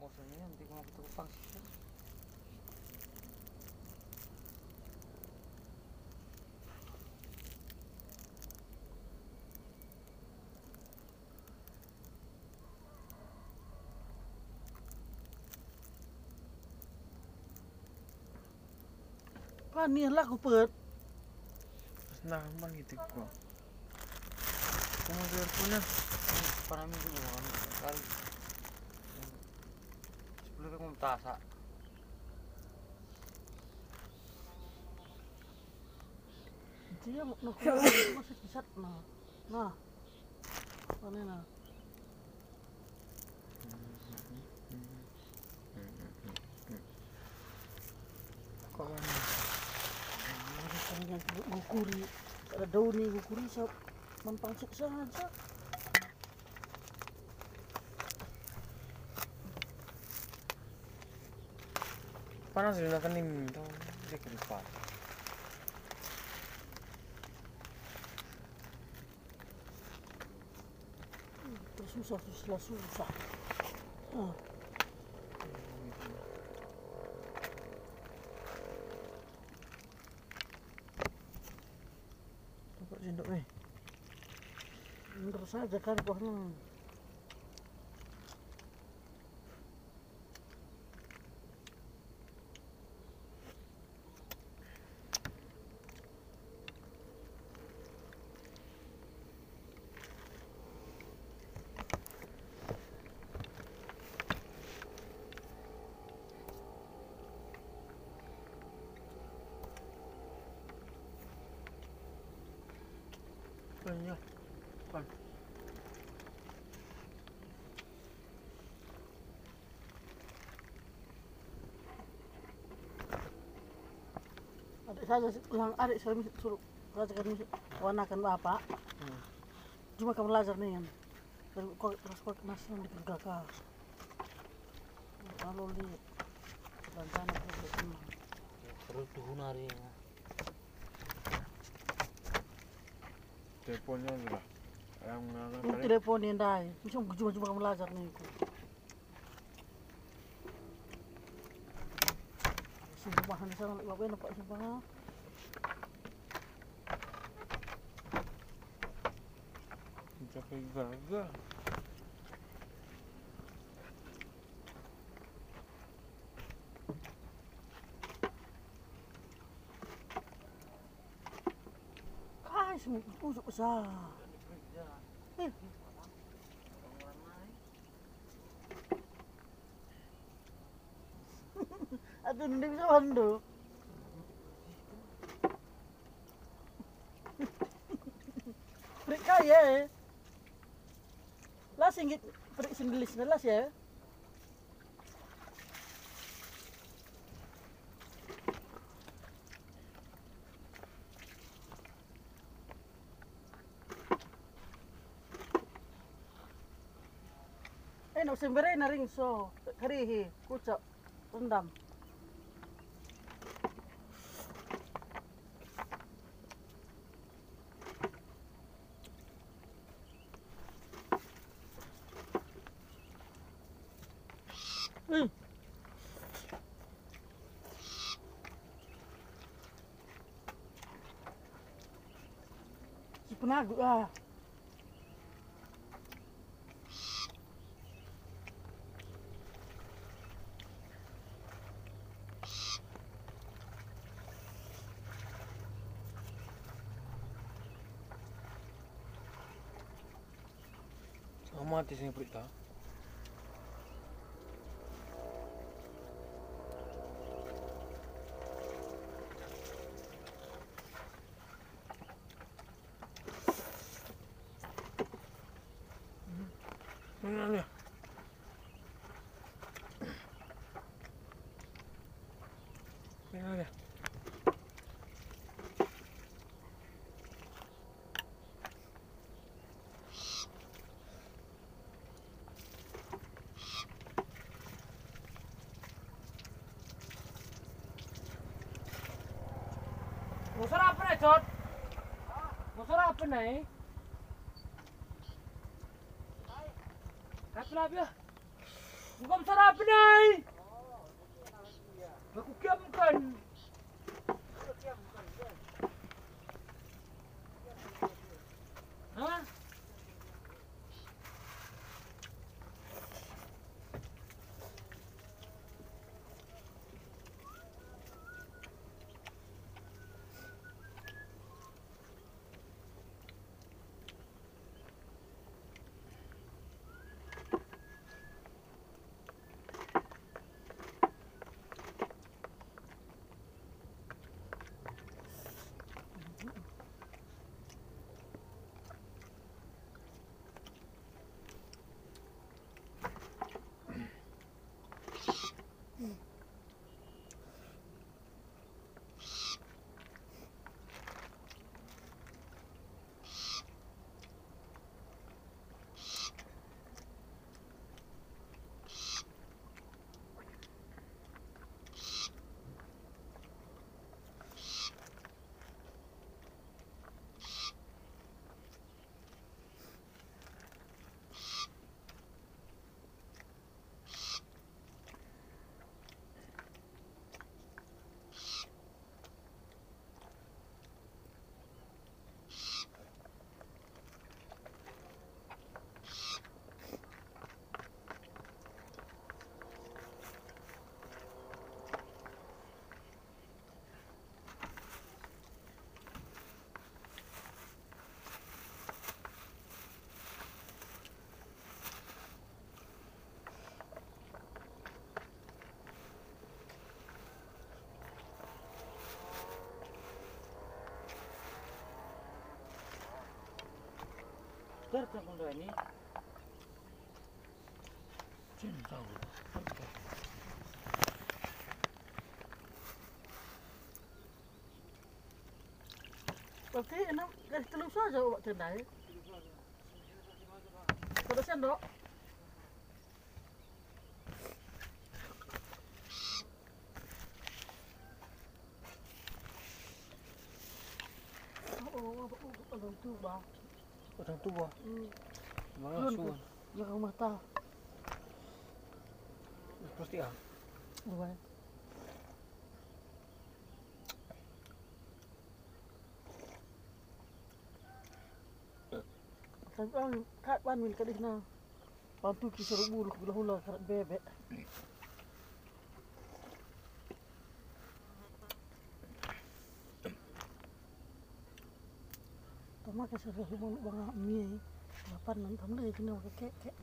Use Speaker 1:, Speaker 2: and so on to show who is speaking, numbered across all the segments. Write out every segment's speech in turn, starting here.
Speaker 1: Maksudnya nanti kung ako pang siya.
Speaker 2: Paano lah aku pet?
Speaker 3: Mas naman gitu ko. Kung po na.
Speaker 1: Parang minsan yung mga ano. Kali. Sebelum kong tasa.
Speaker 2: Dia nak masih kisat nah. Nah. Paano na?
Speaker 3: Kok ano?
Speaker 2: Ada panjang gukuri. Ada daun ni gukuri mampangsik saja.
Speaker 3: Paano sila nakanim ito? Hindi ko pa.
Speaker 2: Terus susah 싸져 가지고 하는 그냥
Speaker 3: 빨리
Speaker 2: Adik saja ulang adik saya suruh belajar mesti warnakan bapak.
Speaker 3: Hmm.
Speaker 2: Cuma kamu belajar nih kan. Dan kau terus kau masih yang dikerjakan. Kalau di rencana itu tenang.
Speaker 1: Terus tuhun hari ya.
Speaker 3: Teleponnya lah. Yang nana
Speaker 2: Yung
Speaker 3: kali.
Speaker 2: telepon yang dai, mesti cuma-cuma kamu belajar nih ko. Sumpahan sa nang ibabe na pa sumpahan.
Speaker 3: Hindi kay gaga.
Speaker 2: Kai usok sa. Eh. Aduh, hindi bisa mando. Prik kaya eh. Lah singgit prik sindilis na las ya. Eh, no sembere na ring so. Karihi, kucok, rendam. Ah,
Speaker 3: ah. Mati sini perut tak? Patsot.
Speaker 1: Masarap na eh. At labi ah. Mukhang sarap na eh. Carta con Dani. cinta
Speaker 2: Oke, enam dari telur saja buat tendang. Pada sendok. Oh, oh, oh, oh, oh, oh, oh, oh,
Speaker 3: Orang tua,
Speaker 2: buah.
Speaker 3: Hmm.
Speaker 2: Mana
Speaker 3: suruh?
Speaker 2: Ya rumah tah.
Speaker 3: Pasti ah.
Speaker 2: Dua. Sekarang kat pan min kadih na. Pantu kisah rubuh lu kebelah-belah sarat bebek. tôi mắc cái sự việc không bao giờ nghe mà phần nó thấm
Speaker 3: đầy cái nào cái kẹt kẹt.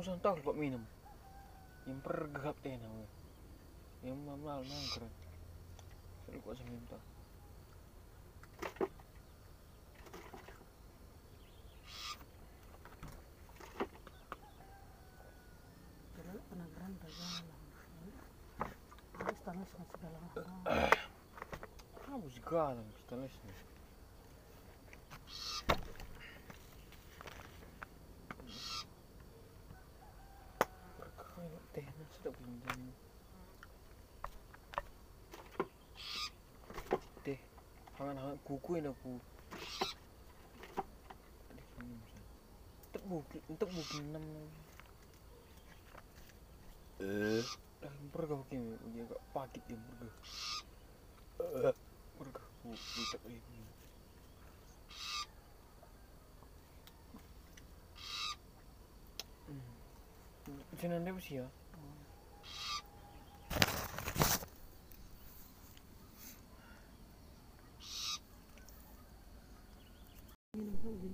Speaker 3: usah tahu lupa minum. Yang pergap teh nama yang mamal nangkret saya lupa saya minta. Ah, os galãs, está lá. Buku ini aku Untuk buku 6 Udah impor gak buku ini Udah
Speaker 2: gak pagi impor gak Udah gak buku ini Ötünen
Speaker 1: nem is ilyen. Én nem tudom, hogy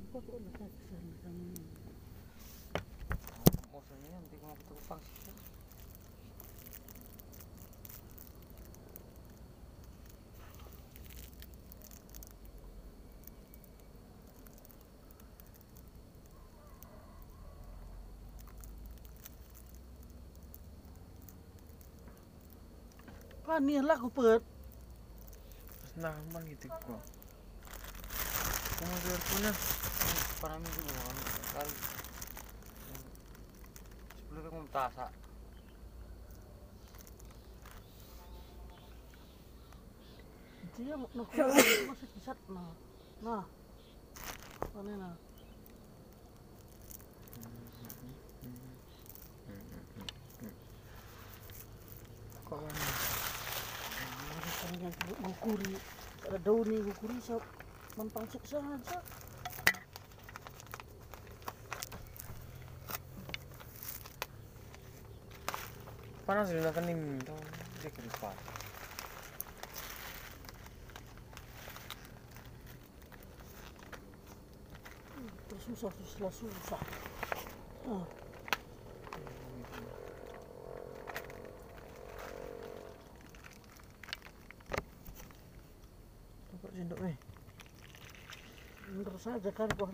Speaker 2: Pani lah aku pet.
Speaker 3: Senang man gitu kok Kamu biar punya
Speaker 1: Para minggu kan kali. Sebelum aku mentasa.
Speaker 2: Dia nak nak masih kisat nah. Nah. Nah.
Speaker 3: Kok kan
Speaker 2: Ada panjang gukuri. Ada daun ni gukuri sa mampangsik saja.
Speaker 3: Panas din nakan nim tau Dia keripat
Speaker 2: Terus susah susah susah. Ah. Tempat sendok ni. Bener saja kan kau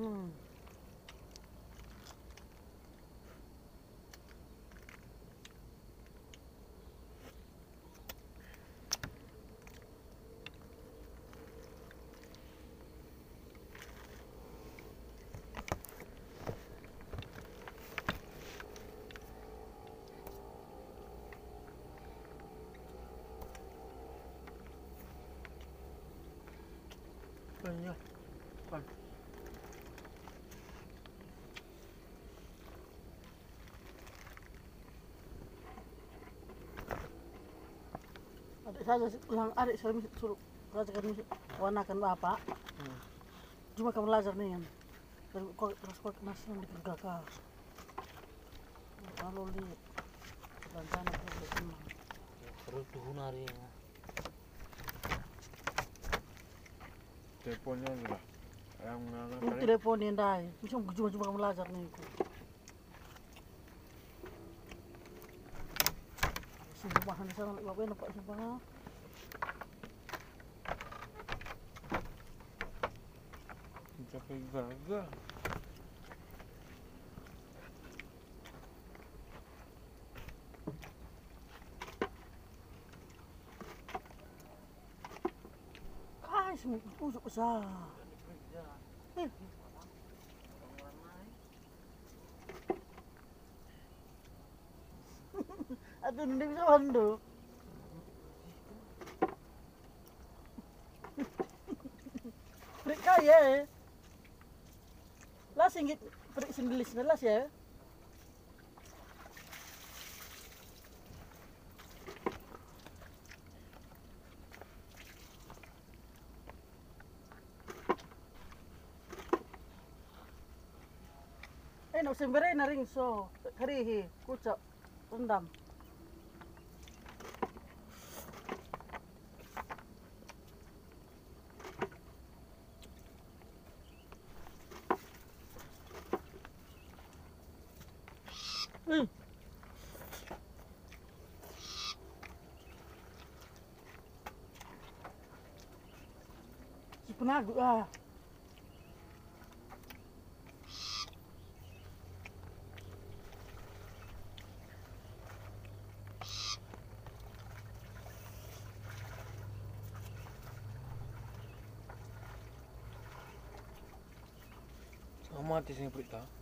Speaker 2: saja ulang adik saya suruh belajar wanakan bapak.
Speaker 3: Hmm.
Speaker 2: Cuma kamu belajar nih kan. Dan kau terus kau nasi yang dikerjakan. Kalau di rencana kerja senang.
Speaker 1: Terus tuhun hari.
Speaker 3: Teleponnya lah Yang mengalah
Speaker 2: Ini
Speaker 3: kali
Speaker 2: telepon yang dai. Mesti cuma cuma kamu belajar nih. Sumpahan sana nak bapak nampak sumpah.
Speaker 3: Mencapai gagal
Speaker 2: Kai semua pusuk besar. Eh. Hindi bisa mando. Prik kaya eh. Singgit, prik sindilis na las ya. Eh, nak sembere na ring so. Karihi, kucak, rendam. na. Ah.
Speaker 3: Amante sempre tá.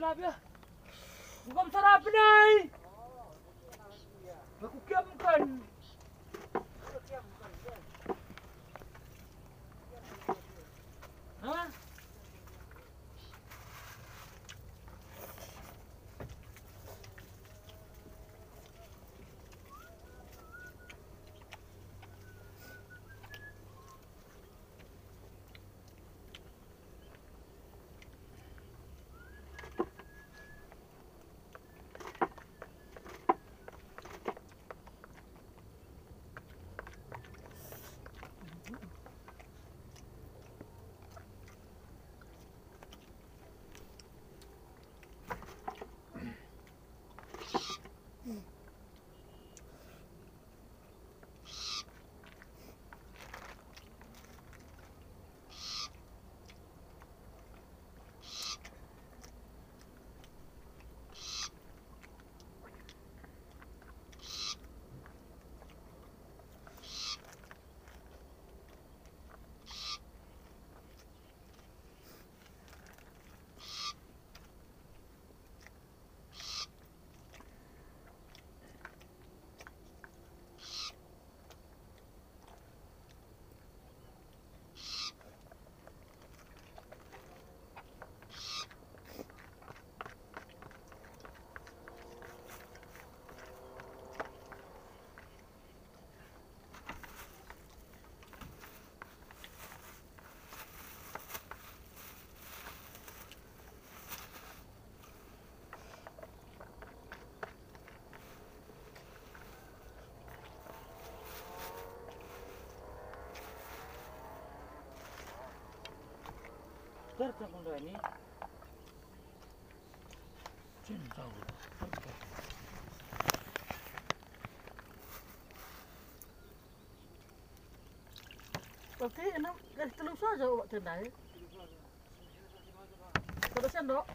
Speaker 3: गम छ
Speaker 1: Tır takımda ne? Çin
Speaker 3: zavru.
Speaker 2: Okey, enam dari telus aja buat tendai. Terus sendok.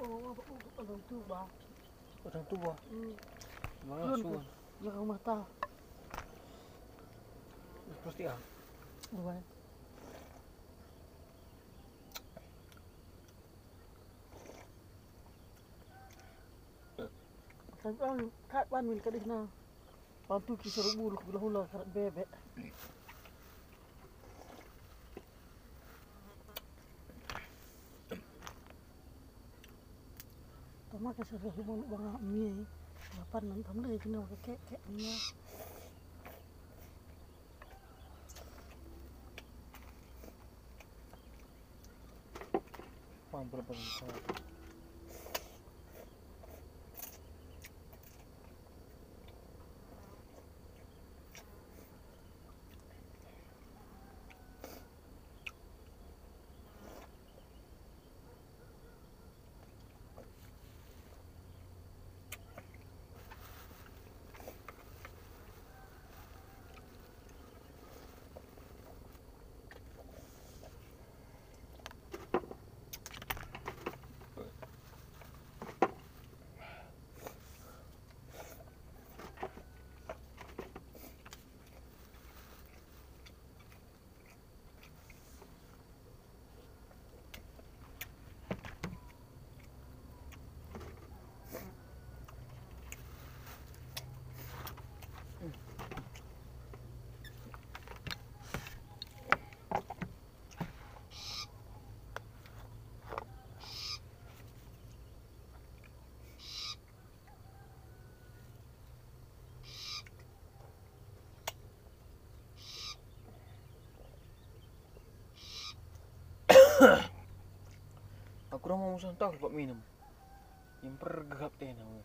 Speaker 2: Oh, oh, oh, oh, oh, oh,
Speaker 3: oh, oh, Macam tu buah.
Speaker 2: Hmm.
Speaker 3: Mana suruh?
Speaker 2: Dia rumah tau.
Speaker 3: Terus dia.
Speaker 2: Buat. Kan kan kat pan min kat na. Pantu ki serbu lu bulah-bulah karat bebek. toma que se resumo no van a mí la pan no toma de que no
Speaker 3: que que no Juan, pero para musuh tahu buat minum. Yang pergap teh nama.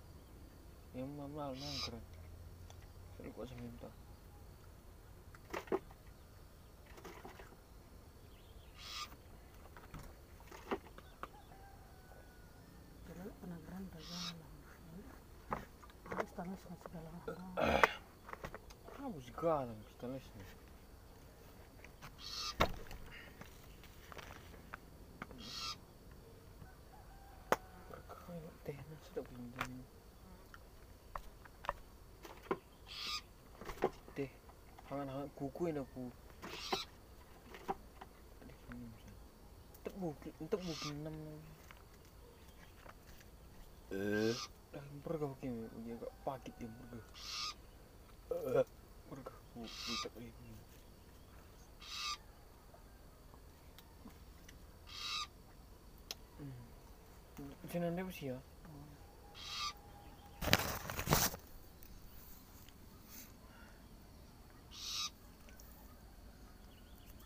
Speaker 3: Yang mamal nangkret. Saya kok seminta.
Speaker 2: Pero penanggaran dagang lang. Terus tanas ng segala hal.
Speaker 3: Kamu segala les nih. Berkaya teh hangat-hangat kuku ini aku. Untuk buki, untuk enam. Eh, dah berkah buki, dia agak pagit dia berkah. Eh, berkah buki tak ini. opportunity was here.